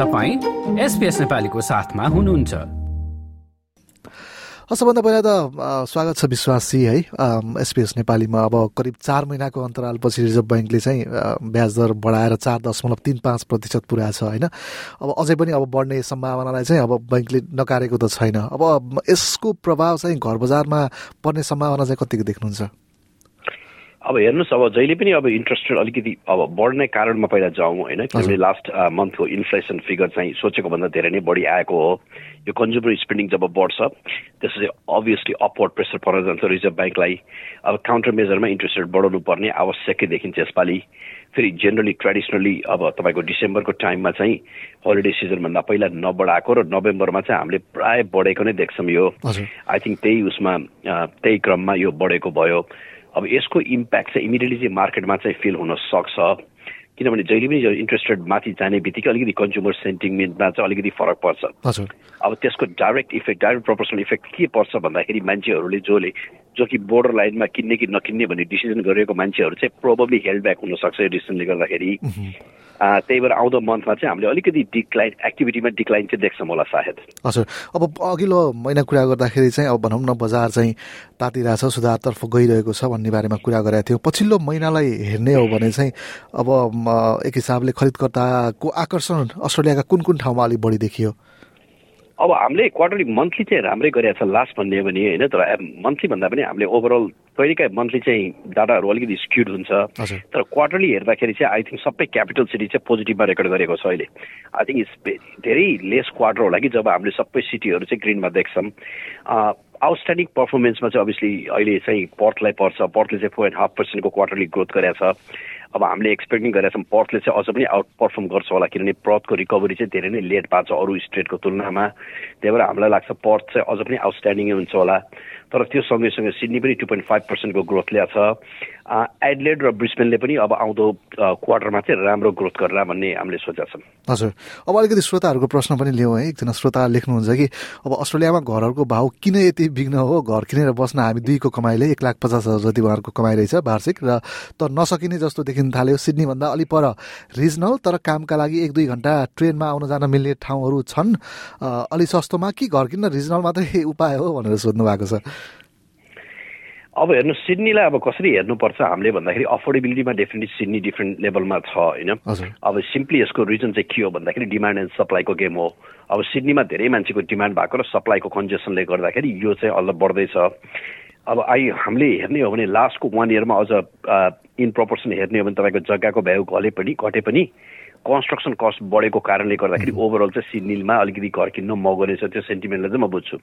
तपाईँ एसपिएस नेपालीको साथमा हुनुहुन्छ। सबभन्दा पहिला त स्वागत छ विश्वासी है। एसपिएस नेपालीमा अब करिब चार महिनाको अन्तरालपछि रिजर्भ ब्याङ्कले चाहिँ ब्याज दर बढाएर चार दशमलव तिन पाँच प्रतिशत पुऱ्याएको छ होइन? अब अझै पनि अब बढ्ने सम्भावनालाई चाहिँ अब ब्याङ्कले नकारेको त छैन। अब यसको प्रभाव चाहिँ घर बजारमा पर्ने सम्भावना चाहिँ कतिको देख्नुहुन्छ? अब हेर्नुहोस् अब जहिले पनि अब इन्ट्रेस्ट रेट अलिकति अब बढ्ने कारणमा पहिला जाउँ होइन? किनभने लास्ट मन्थको इन्फ्लेसन फिगर चाहिँ सोचेको भन्दा धेरै नै बढी आएको हो। यो कन्ज्युमर स्पेन्डिङ जब बढ्छ त्यसपछि अभियसली अपवर्ड प्रेसर पर्न जान्छ रिजर्भ ब्याङ्कलाई अब काउन्टर मेजरमा इन्ट्रेस्ट रेट बढाउनु पर्ने आवश्यकै देखिन्छ यसपालि। फेरि जेनरली ट्रेडिसनली अब तपाईँको डिसेम्बरको टाइममा चाहिँ होलिडे सिजनभन्दा पहिला नबढाएको र नोभेम्बरमा चाहिँ हामीले प्राय बढेको नै देख्छौँ यो। आई थिङ्क त्यही उसमा त्यही क्रममा यो बढेको भयो। अब यसको इम्प्याक्ट चाहिँ इमिडिएटली चाहिँ मार्केटमा चाहिँ फिल हुन सक्छ। किनभने जहिले पनि यो इन्ट्रेस्ट रेट माथि जाने बित्तिकै अलिकति कन्ज्युमर सेन्टिमेन्टमा चाहिँ अलिकति फरक पर्छ। अब त्यसको direct effect direct proportional effect के पर्छ भन्दाखेरि मान्छेहरूले जसले जो कि बोर्डर लाइनमा किन्ने कि नकिन्ने भन्ने डिसिजन गरेको मान्छेहरू चाहिँ प्रोबब्ली हेल्ड ब्याक हुनसक्छ यो डिसिजनले गर्दाखेरि। त्यही भएर आउँदो मन्थमा चाहिँ हामीले अलिकति डिक्लाइन एक्टिभिटीमा डिक्लाइन चाहिँ देख्छौँ होला सायद। हजुर। अब अघिल्लो महिना कुरा गर्दाखेरि चाहिँ अब भनौँ न बजार चाहिँ तातिरहेछ सुधारतर्फ गइरहेको छ भन्ने बारेमा कुरा गरेका थियौँ। पछिल्लो महिनालाई हेर्ने हो भने चाहिँ अब एक हिसाबले खरिदकर्ताको आकर्षण अस्ट्रेलियाका कुन कुन ठाउँमा अलिक बढी देखियो? अब हामीले क्वार्टरली मन्थली चाहिँ राम्रै गरेको छ लास्ट भन्ने हो भने होइन तर मन्थली भन्दा पनि हामीले ओभरअल कहिलेकाहीँ मन्थली चाहिँ डाटाहरू अलिकति स्क्युड हुन्छ। तर क्वार्टरली हेर्दाखेरि चाहिँ आई थिङ्क सबै क्यापिटल सिटी चाहिँ पोजिटिभमा रेकर्ड गरेको छ अहिले। आई थिङ्क इट्स धेरै लेस क्वार्टर होला कि जब हामीले सबै सिटीहरू चाहिँ ग्रिनमा देख्छौँ। आउटस्ट्यान्डिङ पर्फर्मेन्समा चाहिँ अभियसली अहिले चाहिँ पर्टलाई पर्छ। पर्टले चाहिँ फोर एन्ड हाफ पर्सेन्टको क्वार्टरली ग्रोथ गरेको छ। अब हामीले एक्सपेक्टिङ गरेका छौँ पर्थले चाहिँ अझ पनि आउट पर्फर्म गर्छ होला किनभने पर्थको रिकभरी चाहिँ धेरै नै लेट भएको छ अरू स्टेटको तुलनामा। त्यही भएर हामीलाई लाग्छ पर्थ चाहिँ अझ पनि आउटस्ट्यान्डिङै हुन्छ होला। तर त्यो सँगैसँगै सिडनी पनि टु पोइन्ट फाइभ पर्सेन्टको ग्रोथ ल्याएको छ। एडलेड र ब्रिस्बेनले पनि अब आउँदो क्वार्टरमा चाहिँ राम्रो ग्रोथ गर्ला भन्ने हामीले सोचेका छौँ। हजुर। अब अलिकति श्रोताहरूको प्रश्न पनि ल्याउँ है। एकजना श्रोता लेख्नुहुन्छ कि अब अस्ट्रेलियामा घरहरूको भाउ किन यति बिग्न हो? घर किनेर बस्न हामी दुईको कमाइले एक लाख पचास हजार जति उहाँहरूको कमाइ रहेछ वार्षिक र त नसकिने जस्तो देखिन थाल्यो सिडनीभन्दा अलि पर। रिजनल तर कामका लागि एक दुई घन्टा ट्रेनमा आउन जान मिल्ने ठाउँहरू छन्। अलि सस्तोमा कि घर किन्न रिजनल मात्रै उपाय हो भनेर सोध्नु भएको छ। अब हेर्नु सिडनीलाई अब कसरी हेर्नुपर्छ हामीले भन्दाखेरि अफोर्डेबिलिटीमा डेफिनेटली सिडनी डिफ्रेन्ट लेभलमा छ होइन? अब सिम्पली यसको रिजन चाहिँ के हो भन्दाखेरि डिमान्ड एन्ड सप्लाईको गेम हो। अब सिडनीमा धेरै मान्छेको डिमान्ड भएको र सप्लाईको कन्जेसनले गर्दाखेरि यो चाहिँ अझ बढ्दैछ। अब आई हामीले हेर्ने हो भने लास्टको वान इयरमा अझ इन प्रपोर्सन हेर्ने हो भने तपाईँको जग्गाको भ्यालु घले पनि घटे पनि कन्स्ट्रक्सन कस्ट बढेको कारणले गर्दाखेरि ओभरअल चाहिँ सिडनीमा अलिकति घर किन्न महँगो रहेछ त्यो सेन्टिमेन्टलाई चाहिँ म बुझ्छु।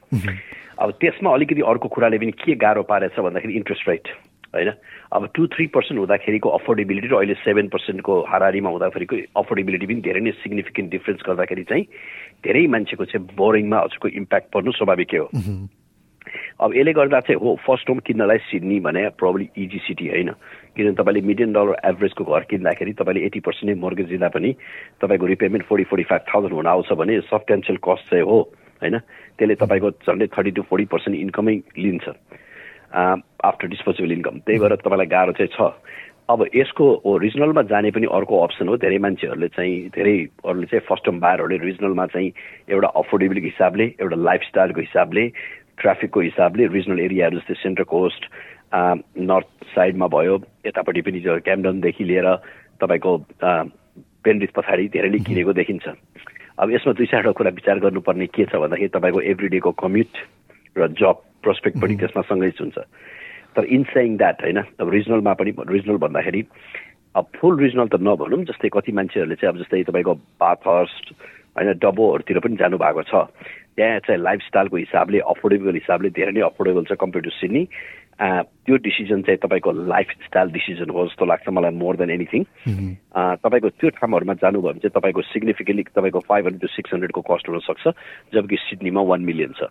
अब त्यसमा अलिकति अर्को कुराले पनि के गाह्रो पारेछ भन्दाखेरि इन्ट्रेस्ट रेट होइन? अब टु थ्री पर्सेन्ट हुँदाखेरिको अफोर्डेबिलिटी र अहिले सेभेन पर्सेन्टको हारारीमा हुँदाखेरिको अफोर्डेबिलिटी पनि धेरै नै सिग्निफिकेन्ट डिफ्रेन्स गर्दाखेरि चाहिँ धेरै मान्छेको चाहिँ बोरिङमा हजुरको इम्प्याक्ट पर्नु स्वाभाविक हो। अब यसले गर्दा चाहिँ हो फर्स्ट होम किन्नलाई सिडनी भने प्रब्ली इजी सिटी होइन। किनभने तपाईँले मिलियन डलर एभरेजको घर किन्दाखेरि तपाईँले एटी पर्सेन्ट नै मर्गेज दिँदा पनि तपाईँको repayment forty forty five thousand हुन आउँछ भने सब्सटेन्सियल कस्ट चाहिँ हो होइन? त्यसले तपाईँको झन्डै थर्टी टु फोर्टी पर्सेन्ट इन्कमै लिन्छ। आफ्टर डिस्पोजेबल इन्कम त्यही भएर तपाईँलाई गाह्रो चाहिँ छ। अब यसको रिजनलमा जाने पनि अर्को अप्सन हो। धेरै मान्छेहरूले चाहिँ धेरैहरूले चाहिँ फर्स्ट टाइम बायरहरूले रिजनलमा चाहिँ एउटा अफोर्डेबिलिटी हिसाबले एउटा लाइफस्टाइलको हिसाबले ट्राफिकको हिसाबले रिजनल एरियाहरू जस्तै सेन्ट्रल कोस्ट नर्थ साइडमा भयो यतापट्टि पनि क्याम्डनदेखि लिएर तपाईँको पेन्डिस पछाडि धेरैले किनेको देखिन्छ। अब यसमा दुई चारवटा कुरा विचार गर्नुपर्ने के छ भन्दाखेरि तपाईँको एभ्री डेको कम्युट र जब प्रोस्पेक्ट पनि त्यसमा सँगै हुन्छ। तर इन सेङ द्याट होइन अब रिजनलमा पनि रिजनल भन्दाखेरि अब फुल रिजनल त नभनौँ जस्तै कति मान्छेहरूले चाहिँ अब जस्तै तपाईँको बाथहर्स्ट होइन डबोहरूतिर पनि जानुभएको छ। त्यहाँ चाहिँ लाइफस्टाइलको हिसाबले अफोर्डेबल हिसाबले धेरै नै अफोर्डेबल छ कम्पेयर टु सिडनी त्यो डिसिजन चाहिँ तपाईँको लाइफस्टाइल डिसिजन हो जस्तो लाग्छ मलाई मोर देन एनिथिङ तपाईँको त्यो ठाउँहरूमा जानुभयो भने चाहिँ तपाईँको सिग्निफिकेन्टली तपाईँको फाइभ हन्ड्रेड टु सिक्स हन्ड्रेडको कस्ट हुनसक्छ जबकि सिडनीमा वान मिलियन छ।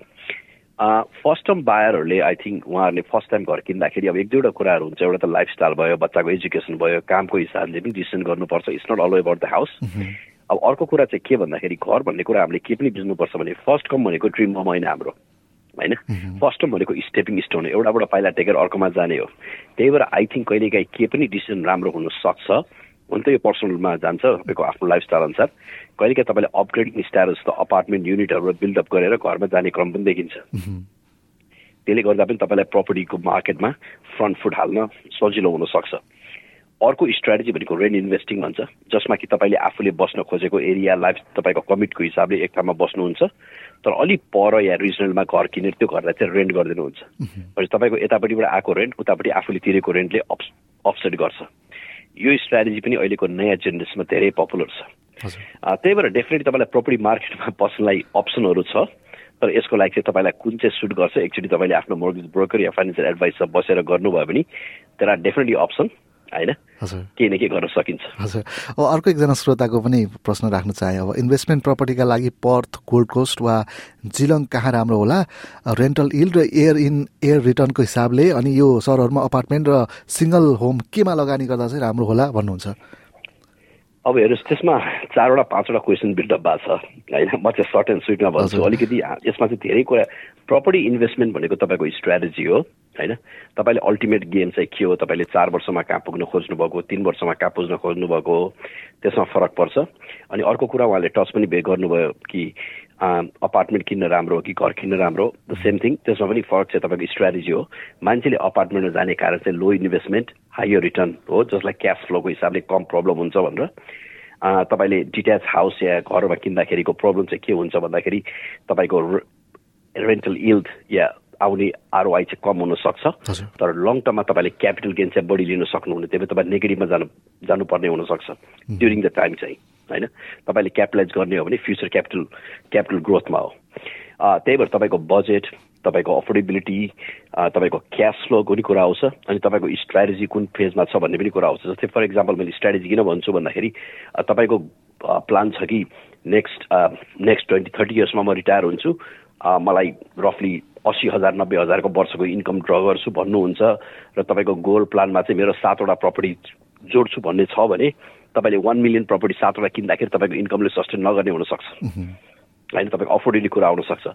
फर्स्ट टाइम बायरहरूले आई थिङ्क उहाँहरूले फर्स्ट टाइम घर किन्दाखेरि अब एक दुईवटा कुराहरू हुन्छ। एउटा त लाइफस्टाइल भयो बच्चाको एजुकेसन भयो कामको हिसाबले पनि डिसिजन गर्नुपर्छ। It's not all about the house अब अर्को कुरा चाहिँ के भन्दाखेरि घर भन्ने कुरा हामीले के पनि बुझ्नुपर्छ भने फर्स्ट कम भनेको ड्रिम होम होइन हाम्रो होइन? फर्स्ट कम भनेको स्टेपिङ स्टोन हो एउटाबाट पाइला टेकेर अर्कोमा जाने हो। त्यही भएर आई थिङ्क कहिलेकाहीँ के पनि डिसिजन राम्रो हुन सक्छ हुन त यो पर्सनलमा जान्छ तपाईँको आफ्नो लाइफस्टाइल अनुसार। कहिलेकाहीँ तपाईँले अपग्रेडिङ स्ट्याटस त अपार्टमेन्ट युनिटहरू बिल्डअप गरेर घरमा जाने क्रम पनि देखिन्छ। त्यसले गर्दा पनि तपाईँलाई प्रपर्टीको मार्केटमा फ्रन्ट फुट हाल्न सजिलो हुनसक्छ अर्को स्ट्राटेजी भनेको रेन्ट इन्भेस्टिङ भन्छ जसमा कि तपाईँले आफूले बस्न खोजेको एरिया लाइफ तपाईँको कमिटको हिसाबले एक ठाउँमा बस्नुहुन्छ तर अलिक पर या रिजनलमा घर किनेर त्यो घरलाई चाहिँ रेन्ट गरिदिनुहुन्छ। भनेपछि तपाईँको यतापट्टिबाट आएको रेन्ट उतापट्टि आफूले तिरेको रेन्टले अप अफसेट गर्छ। यो स्ट्राटेजी पनि अहिलेको नयाँ जेनेरेसनमा धेरै पपुलर छ। त्यही भएर डेफिनेटली तपाईँलाई प्रपर्टी मार्केटमा बस्नलाई अप्सनहरू छ तर यसको लागि चाहिँ तपाईँलाई कुन चाहिँ सुट गर्छ एकचोटि तपाईँले आफ्नो मोर्गेज ब्रोकर या फाइनेन्सियल एडभाइसर बसेर गर्नुभयो भने देयर आर डेफिनेटली अप्सन होइन? केही न केही गर्न सकिन्छ। हजुर। अब अर्को एकजना श्रोताको पनि प्रश्न राख्न चाहे। अब इन्भेस्टमेन्ट प्रपर्टीका लागि पर्थ गोल्ड कोस्ट वा जिलङ कहाँ राम्रो होला? रेन्टल इल र एयर इन एयर रिटर्नको हिसाबले अनि यो सहरहरूमा अपार्टमेन्ट र सिङ्गल होम केमा लगानी गर्दा चाहिँ राम्रो होला भन्नुहुन्छ? अब हेर्नुहोस् त्यसमा चारवटा पाँचवटा क्वेसन बिल्डअप भएको छ। होइन? म चाहिँ सर्ट एन्ड स्विटमा भन्छु। अलिकति यसमा चाहिँ धेरै कुरा प्रपर्टी इन्भेस्टमेन्ट भनेको तपाईँको स्ट्राटेजी हो होइन? तपाईँले अल्टिमेट गेम चाहिँ के हो? तपाईँले चार वर्षमा कहाँ पुग्न खोज्नुभएको तिन वर्षमा कहाँ पुग्न खोज्नुभएको त्यसमा फरक पर्छ। अनि अर्को कुरा उहाँले टच पनि बे गर्नुभयो कि अपार्टमेन्ट किन्न राम्रो हो कि घर किन्न राम्रो द सेम थिङ त्यसमा पनि फरक चाहिँ तपाईँको स्ट्राटेजी हो। मान्छेले अपार्टमेन्टमा जाने कारण चाहिँ लो इन्भेस्टमेन्ट हायर रिटर्न हो जसलाई क्यास फ्लोको हिसाबले कम प्रब्लम हुन्छ भनेर। तपाईँले डिट्याच हाउस या घरमा किन्दाखेरिको प्रब्लम चाहिँ के हुन्छ भन्दाखेरि तपाईँको रेन्टल इल्ड या आउने आरओआई चाहिँ कम हुनसक्छ तर लङ टर्ममा तपाईँले क्यापिटल गेन चाहिँ बढी लिन सक्नुहुन्न त्यही भएर तपाईँ नेगेटिभमा जानु जानुपर्ने हुनसक्छ ड्युरिङ द टाइम चाहिँ होइन? तपाईँले क्यापिटलाइज गर्ने हो भने फ्युचर क्यापिटल क्यापिटल ग्रोथमा हो। त्यही भएर तपाईँको बजेट तपाईँको अफोर्डेबिलिटी तपाईँको क्यास फ्लो पनि कुरा आउँछ अनि तपाईँको स्ट्राटेजी कुन फेजमा छ भन्ने पनि कुरा आउँछ। जस्तै फर इक्जाम्पल मैले स्ट्राटेजी किन भन्छु भन्दाखेरि तपाईँको प्लान छ कि नेक्स्ट नेक्स्ट ट्वेन्टी थर्टी इयर्समा म रिटायर हुन्छु मलाई रफली अस्सी हजार नब्बे हजारको वर्षको इन्कम ड्र गर्छु भन्नुहुन्छ र तपाईँको गोल प्लानमा चाहिँ मेरो सातवटा प्रपर्टी जोड्छु भन्ने छ भने तपाईँले वान मिलियन प्रपर्टी सातवटा किन्दाखेरि तपाईँको इन्कमले सस्टेन नगर्ने हुनसक्छ। होइन तपाईँको अफोर्डेबली कुरा आउनसक्छ।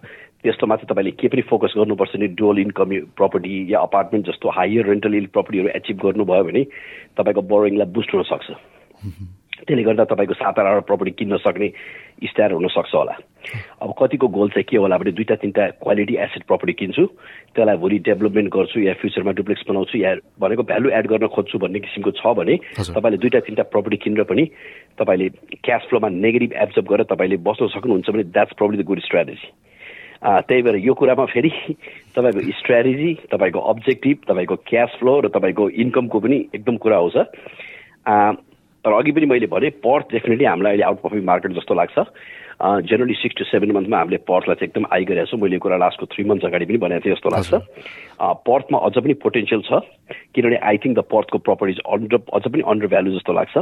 त्यस्तोमा चाहिँ तपाईँले के पनि फोकस गर्नुपर्छ नि डोल इन्कम प्रपर्टी या अपार्टमेन्ट जस्तो हायर रेन्टल प्रपर्टीहरू एचिभ गर्नुभयो भने तपाईँको बोरोइङलाई बुस्ट हुनसक्छ। त्यसले गर्दा तपाईँको सात आठवटा प्रपर्टी किन्न सक्ने स्टार हुनसक्छ होला। अब कतिको गोल चाहिँ के होला भने दुईवटा तिनवटा क्वालिटी एसेट प्रपर्टी किन्छु त्यसलाई भोलि डेभलपमेन्ट गर्छु या फ्युचरमा डुप्लेक्स बनाउँछु या भनेको भ्यालु एड गर्न खोज्छु भन्ने किसिमको छ भने तपाईँले दुईवटा तिनवटा प्रपर्टी किनेर पनि तपाईँले क्यास फ्लोमा नेगेटिभ एब्जर्भ गरेर तपाईँले बस्न सक्नुहुन्छ भने that's problem the good strategy त्यही भएर यो कुरामा फेरि तपाईँको स्ट्राटेजी तपाईँको अब्जेक्टिभ तपाईँको क्यास फ्लो र तपाईँको इन्कमको पनि एकदम कुरा आउँछ तर अघि पनि मैले भने पर्थ डेफिनेटली हामीलाई अहिले आउट पर्फर्मिङ मार्केट जस्तो लाग्छ। जेनरली सिक्स टु सेभेन मन्थमा हामीले पर्थलाई चाहिँ एकदम आइगरेको छौँ। मैले कुरा लास्टको थ्री मन्थ्स अगाडि पनि भनेको थिएँ जस्तो लाग्छ। पर्थमा अझ पनि पोटेन्सियल छ। किनभने आई थिङ्क द पर्थको प्रपर्टिज अन्डर अझ पनि अन्डर भ्यालु जस्तो लाग्छ।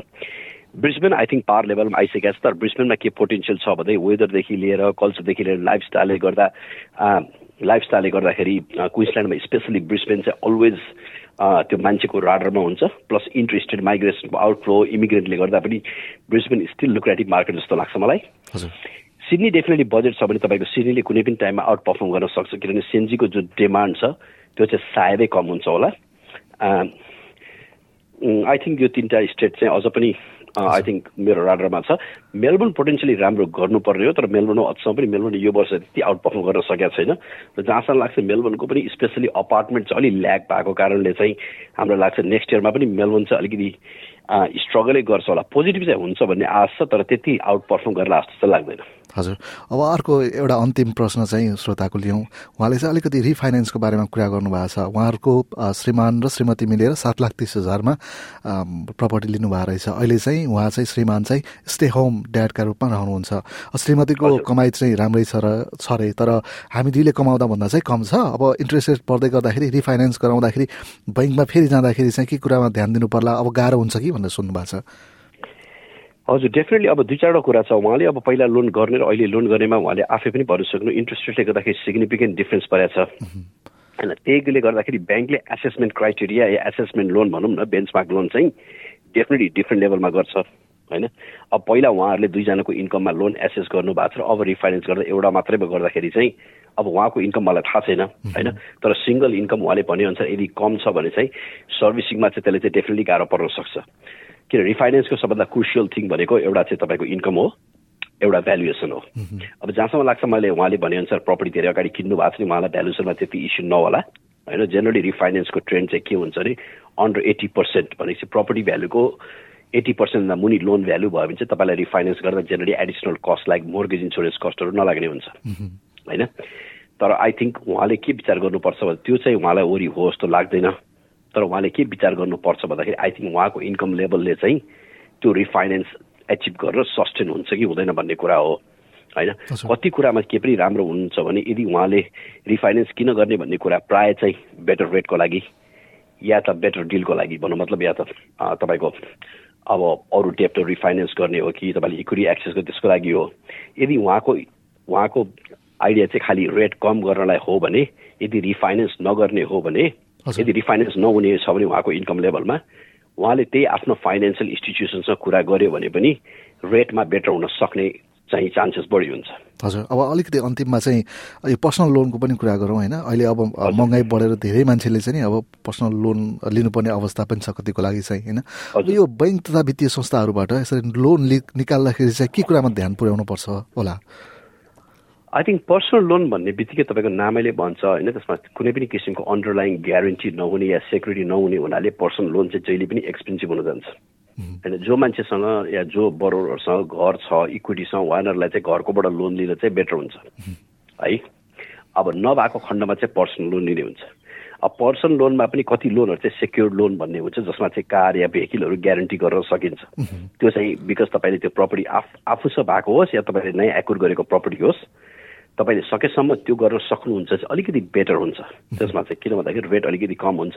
ब्रिस्बेन आई थिङ्क पावर लेभलमा आइसकेको छ तर ब्रिस्बेनमा के पोटेन्सियल छ भन्दै वेदरदेखि लिएर कल्चरदेखि लिएर लाइफस्टाइलले गर्दा लाइफस्टाइलले गर्दाखेरि क्विन्सल्यान्डमा स्पेसली ब्रिस्बेन चाहिँ अलवेज त्यो मान्छेको राडरमा हुन्छ। प्लस इन्ट्रेस्टेड माइग्रेसनको आउटफ्लो इमिग्रेन्टले गर्दा पनि ब्रिस्बेन स्टिल लुक्रेटिभ मार्केट जस्तो लाग्छ मलाई। सिडनी डेफिनेटली बजेट छ भने तपाईँको सिडनीले कुनै पनि टाइममा आउट पर्फर्म गर्न सक्छ। किनभने सेन्जीको जो डिमान्ड छ त्यो चाहिँ सायदै कम हुन्छ होला। आई थिङ्क यो तिनवटा स्टेट चाहिँ अझ पनि आई थिङ्क मेरो राडरमा छ। मेलबोर्न पोटेन्सियली राम्रो गर्नुपर्ने हो तर मेलबोर्न अझसम्म पनि मेलबोर्न यो वर्ष त्यति आउट पर्फर्म गर्न सकेको छैन। र जहाँसम्म लाग्छ मेलबोर्नको पनि स्पेसली अपार्टमेन्ट चाहिँ अलिक ल्याग भएको कारणले चाहिँ हाम्रो लाग्छ नेक्स्ट इयरमा पनि मेलबोर्न चाहिँ अलिकति स्ट्रगलै गर्छ होला। पोजिटिभ चाहिँ हुन्छ भन्ने आश छ तर त्यति आउट पर्फर्म गरेर जस्तो चाहिँ लाग्दैन। हजुर। अब अर्को एउटा अन्तिम प्रश्न चाहिँ श्रोताको लिउँ उहाँले चाहिँ अलिकति रिफाइनेन्सको बारेमा कुरा गर्नुभएको छ। उहाँहरूको श्रीमान र श्रीमती मिलेर सात लाख तिस हजारमा प्रपर्टी लिनुभएको रहेछ। अहिले चाहिँ उहाँ चाहिँ श्रीमान चाहिँ स्टे होम ड्याडका रूपमा रहनुहुन्छ। श्रीमतीको कमाइ चाहिँ राम्रै छ र छ अरे तर हामी दुईले कमाउँदा भन्दा चाहिँ कम छ। अब इन्ट्रेस्ट रेट पर्दै गर्दाखेरि रिफाइनेन्स गराउँदाखेरि बैङ्कमा फेरि जाँदाखेरि चाहिँ के कुरामा ध्यान दिनु पर्ला अब गाह्रो हुन्छ कि भनेर सुन्नु भएको छ। हजुर डेफिनेटली अब दुई चारवटा कुरा छ उहाँले। अब पहिला लोन गर्ने र अहिले लोन गर्नेमा उहाँले आफै पनि भन्न सक्नु इन्ट्रेस्ट रेटले गर्दाखेरि सिग्निफिकेन्ट डिफ्रेन्स परेको छ। होइन त्यहीले गर्दाखेरि ब्याङ्कले एसेसमेन्ट क्राइटेरिया या एसेसमेन्ट लोन भनौँ न बेन्चमार्क लोन चाहिँ डेफिनेटली डिफ्रेन्ट लेभलमा गर्छ। होइन अब पहिला उहाँहरूले दुईजनाको इन्कममा लोन एसेस गर्नु भएको छ अब रिफाइनेन्स गर्दा एउटा मात्रै गर्दाखेरि चाहिँ अब उहाँको इन्कम मलाई थाहा छैन होइन? तर सिङ्गल इन्कम उहाँले भनेअनुसार यदि कम छ भने चाहिँ सर्भिसिङमा चाहिँ त्यसले चाहिँ डेफिनेटली गाह्रो पर्न सक्छ। किन रिफाइनेन्सको सबभन्दा क्रुसियल थिङ भनेको एउटा चाहिँ तपाईँको इन्कम हो एउटा भ्यालुएसन हो। अब जहाँसम्म लाग्छ मैले उहाँले भनेअनुसार प्रपर्टी धेरै अगाडि किन्नु भएको छ नि उहाँलाई भ्यालुएसनमा त्यति इस्यु नहोला होइन? जेनरली रिफाइनेन्सको ट्रेन्ड चाहिँ के हुन्छ भने अन्डर एट्टी पर्सेन्ट भनेपछि प्रपर्टी भ्यालुको एट्टी पर्सेन्टभन्दा मुनि लोन भ्यालु भयो भने चाहिँ तपाईँलाई रिफाइनेन्स गर्दा generally additional cost like mortgage insurance कस्टहरू नलाग्ने हुन्छ। होइन? तर आई थिङ्क उहाँले के विचार गर्नुपर्छ भने त्यो चाहिँ उहाँलाई वरि हो जस्तो लाग्दैन। तर उहाँले के विचार गर्नुपर्छ भन्दाखेरि आई थिङ्क उहाँको इन्कम लेभलले चाहिँ त्यो रिफाइनेन्स एचिभ गरेर सस्टेन हुन्छ कि हुँदैन भन्ने कुरा हो। होइन? कति कुरामा के पनि राम्रो हुनुहुन्छ भने यदि उहाँले रिफाइनेन्स किन गर्ने भन्ने कुरा प्रायः चाहिँ बेटर रेटको लागि या त बेटर डिलको लागि भनौँ। मतलब या त तपाईँको अब अरू डेप्टो रिफाइनेन्स गर्ने हो कि तपाईँले इक्विटी एक्सेसको त्यसको लागि हो। यदि उहाँको उहाँको आइडिया चाहिँ खालि रेट कम गर्नलाई हो भने यदि रिफाइनेन्स नगर्ने हो भने यदि रिफाइनेन्स नहुने छ भने उहाँको इन्कम लेभलमा उहाँले त्यही आफ्नो फाइनेन्सियल इन्स्टिट्युसनसँग कुरा गर्यो भने पनि रेटमा बेटर हुन सक्ने चाहिँ चान्सेस बढी हुन्छ। हजुर। अब अलिकति अन्तिममा चाहिँ यो पर्सनल लोनको पनि कुरा गरौँ होइन? अहिले अब महँगाई बढेर धेरै मान्छेले चाहिँ अब पर्सनल लोन लिनुपर्ने अवस्था पनि छ कतिको लागि चाहिँ होइन? यो बैङ्क तथा वित्तीय संस्थाहरूबाट यसरी लोन निकाल्दाखेरि चाहिँ के कुरामा ध्यान पुर्याउनु पर्छ होला? आई थिङ्क पर्सनल लोन भन्ने बित्तिकै तपाईँको नामैले भन्छ होइन? त्यसमा कुनै पनि किसिमको अन्डरलाइन ग्यारेन्टी नहुने या सेक्युरिटी नहुने हुनाले पर्सनल लोन चाहिँ जहिले पनि एक्सपेन्सिभ हुन जान्छ। होइन जो मान्छेसँग या जो बरोरहरूसँग घर छ इक्विटी छ उहाँहरूलाई चाहिँ घरकोबाट लोन लिन चाहिँ बेटर हुन्छ। है? अब नभएको खण्डमा चाहिँ पर्सनल लोन लिने हुन्छ। अब पर्सनल लोनमा पनि कति लोनहरू चाहिँ सेक्योर्ड लोन भन्ने हुन्छ जसमा चाहिँ कार या भेहिकलहरू ग्यारेन्टी गर्न सकिन्छ। त्यो चाहिँ बिकज तपाईँले त्यो प्रपर्टी आफ आफूसँग भएको होस् या तपाईँले नयाँ एकुर गरेको प्रपर्टी होस् तपाईँले सकेसम्म त्यो गर्न सक्नुहुन्छ चाहिँ अलिकति बेटर हुन्छ। त्यसमा चाहिँ किन भन्दाखेरि रेट अलिकति कम हुन्छ।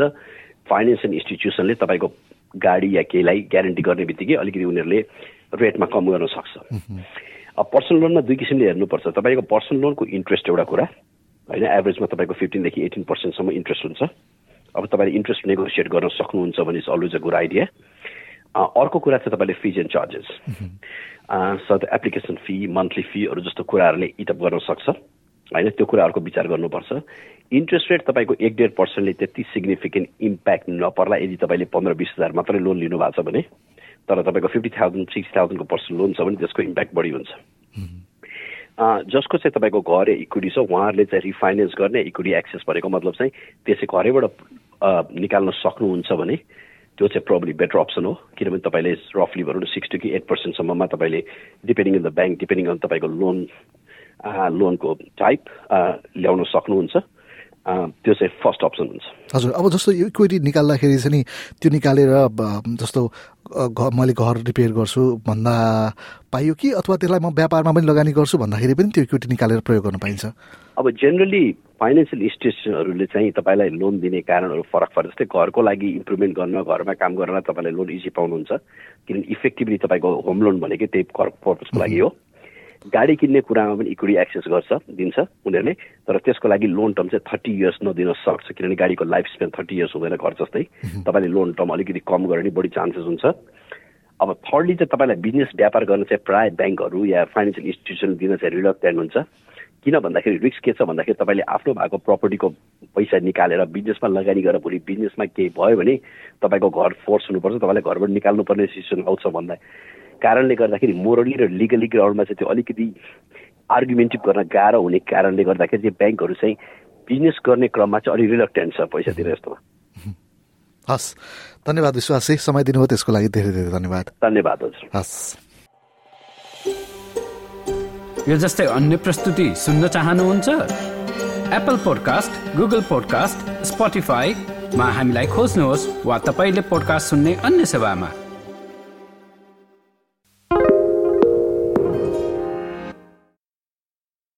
फाइनेन्सियल इन्स्टिट्युसनले तपाईँको गाडी या केहीलाई ग्यारेन्टी गर्ने बित्तिकै अलिकति उनीहरूले रेटमा कम गर्न सक्छ। अब पर्सनल लोनमा दुई किसिमले हेर्नुपर्छ। तपाईँको पर्सनल लोनको इन्ट्रेस्ट एउटा कुरा होइन? एभरेजमा तपाईँको फिफ्टिनदेखि एटिन पर्सेन्टसम्म इन्ट्रेस्ट हुन्छ। अब तपाईँले इन्ट्रेस्ट नेगोसिएट गर्न सक्नुहुन्छ भने it's always a good idea अर्को कुरा चाहिँ तपाईँले fees and charges such application fee monthly फीहरू जस्तो कुराहरूले इटअप गर्न सक्छ होइन त्यो कुराहरूको विचार गर्नुपर्छ इन्ट्रेस्ट रेट तपाईँको एक डेढ पर्सेन्टले त्यति सिग्निफिकेन्ट इम्प्याक्ट नपर्ला यदि तपाईँले पन्ध्र बिस हजार मात्रै लोन लिनु भएको छ भने तर तपाईँको फिफ्टी थाउजन्ड सिक्सटी थाउजन्डको पर्सेन्ट लोन छ भने त्यसको इम्प्याक्ट बढी हुन्छ जसको चाहिँ तपाईँको घर इक्विटी छ उहाँहरूले चाहिँ रिफाइनेन्स गर्ने इक्विटी एक्सेस भनेको मतलब चाहिँ त्यसै घरैबाट निकाल्न सक्नुहुन्छ भने त्यो चाहिँ प्रब्ली बेटर अप्सन हो किनभने तपाईँले रफली भनौँ न सिक्सटी कि एट पर्सेन्टसम्ममा तपाईँले depending on the bank depending on तपाईँको लोन लोनको टाइप ल्याउन सक्नुहुन्छ। त्यो चाहिँ फर्स्ट अप्सन हुन्छ हजुर अब जस्तो इक्विटी निकाल्दाखेरि चाहिँ नि त्यो निकालेर जस्तो मैले घर रिपेयर गर्छु भन्दा पाइयो कि अथवा त्यसलाई म व्यापारमा पनि लगानी गर्छु भन्दाखेरि पनि त्यो इक्विटी निकालेर प्रयोग गर्न पाइन्छ? अब जेनरली फाइनेन्सियल इन्स्टिट्युसनहरूले चाहिँ तपाईँलाई लोन दिने कारणहरू फरक फरक जस्तै घरको लागि इम्प्रुभमेन्ट गर्न घरमा काम गर्न तपाईँलाई लोन इजी पाउनुहुन्छ। किनभने इफेक्टिभली तपाईँको होम लोन भनेकै त्यही पर्पजको लागि हो। गाडी किन्ने कुरामा पनि इक्विटी एक्सेस गर्छ दिन्छ उनीहरूले। तर त्यसको लागि लोन टर्म चाहिँ थर्टी इयर्स नदिन सक्छ किनभने गाडीको लाइफ स्पेन थर्टी इयर्स हुँदैन घर जस्तै। तपाईँले लोन टर्म अलिकति कम गर्ने बढी चान्सेस हुन्छ। अब थर्डली चाहिँ तपाईँलाई बिजनेस व्यापार गर्न चाहिँ प्रायः ब्याङ्कहरू या फाइनेन्सियल इन्स्टिट्युसन दिन चाहिँ रिलक्टेन्ट हुन्छ। किन भन्दाखेरि रिस्क के छ भन्दाखेरि तपाईँले आफ्नो भएको प्रपर्टीको पैसा निकालेर बिजनेसमा लगानी गरेर भोलि बिजनेसमा केही भयो भने तपाईँको घर फोर्स हुनुपर्छ तपाईँलाई घरबाट निकाल्नुपर्ने सिचुएसन आउँछ भन्दा। कारणले गर्दाखेरि मोरली र लिगली ग्राउन्डमा चाहिँ त्यो अलिकति आर्गुमेन्टिभ गर्न गाह्रो हुने कारणले गर्दाखेरि चाहिँ ब्याङ्कहरू चाहिँ बिजनेस गर्ने क्रममा चाहिँ अलिक रिलक्टेन्ट छ पैसा दिएर जस्तो हस् धन्यवाद विश्वासी समय दिनुभयो त्यसको लागि धेरै धेरै धन्यवाद। धन्यवाद हजुर। हस्। यो जस्तै अन्य प्रस्तुति सुन्न चाहनुहुन्छ? एप्पल पोडकास्ट गुगल पोडकास्ट स्पोटिफाईमा हामीलाई खोज्नुहोस् वा तपाईँले पोडकास्ट सुन्ने अन्य सेवामा।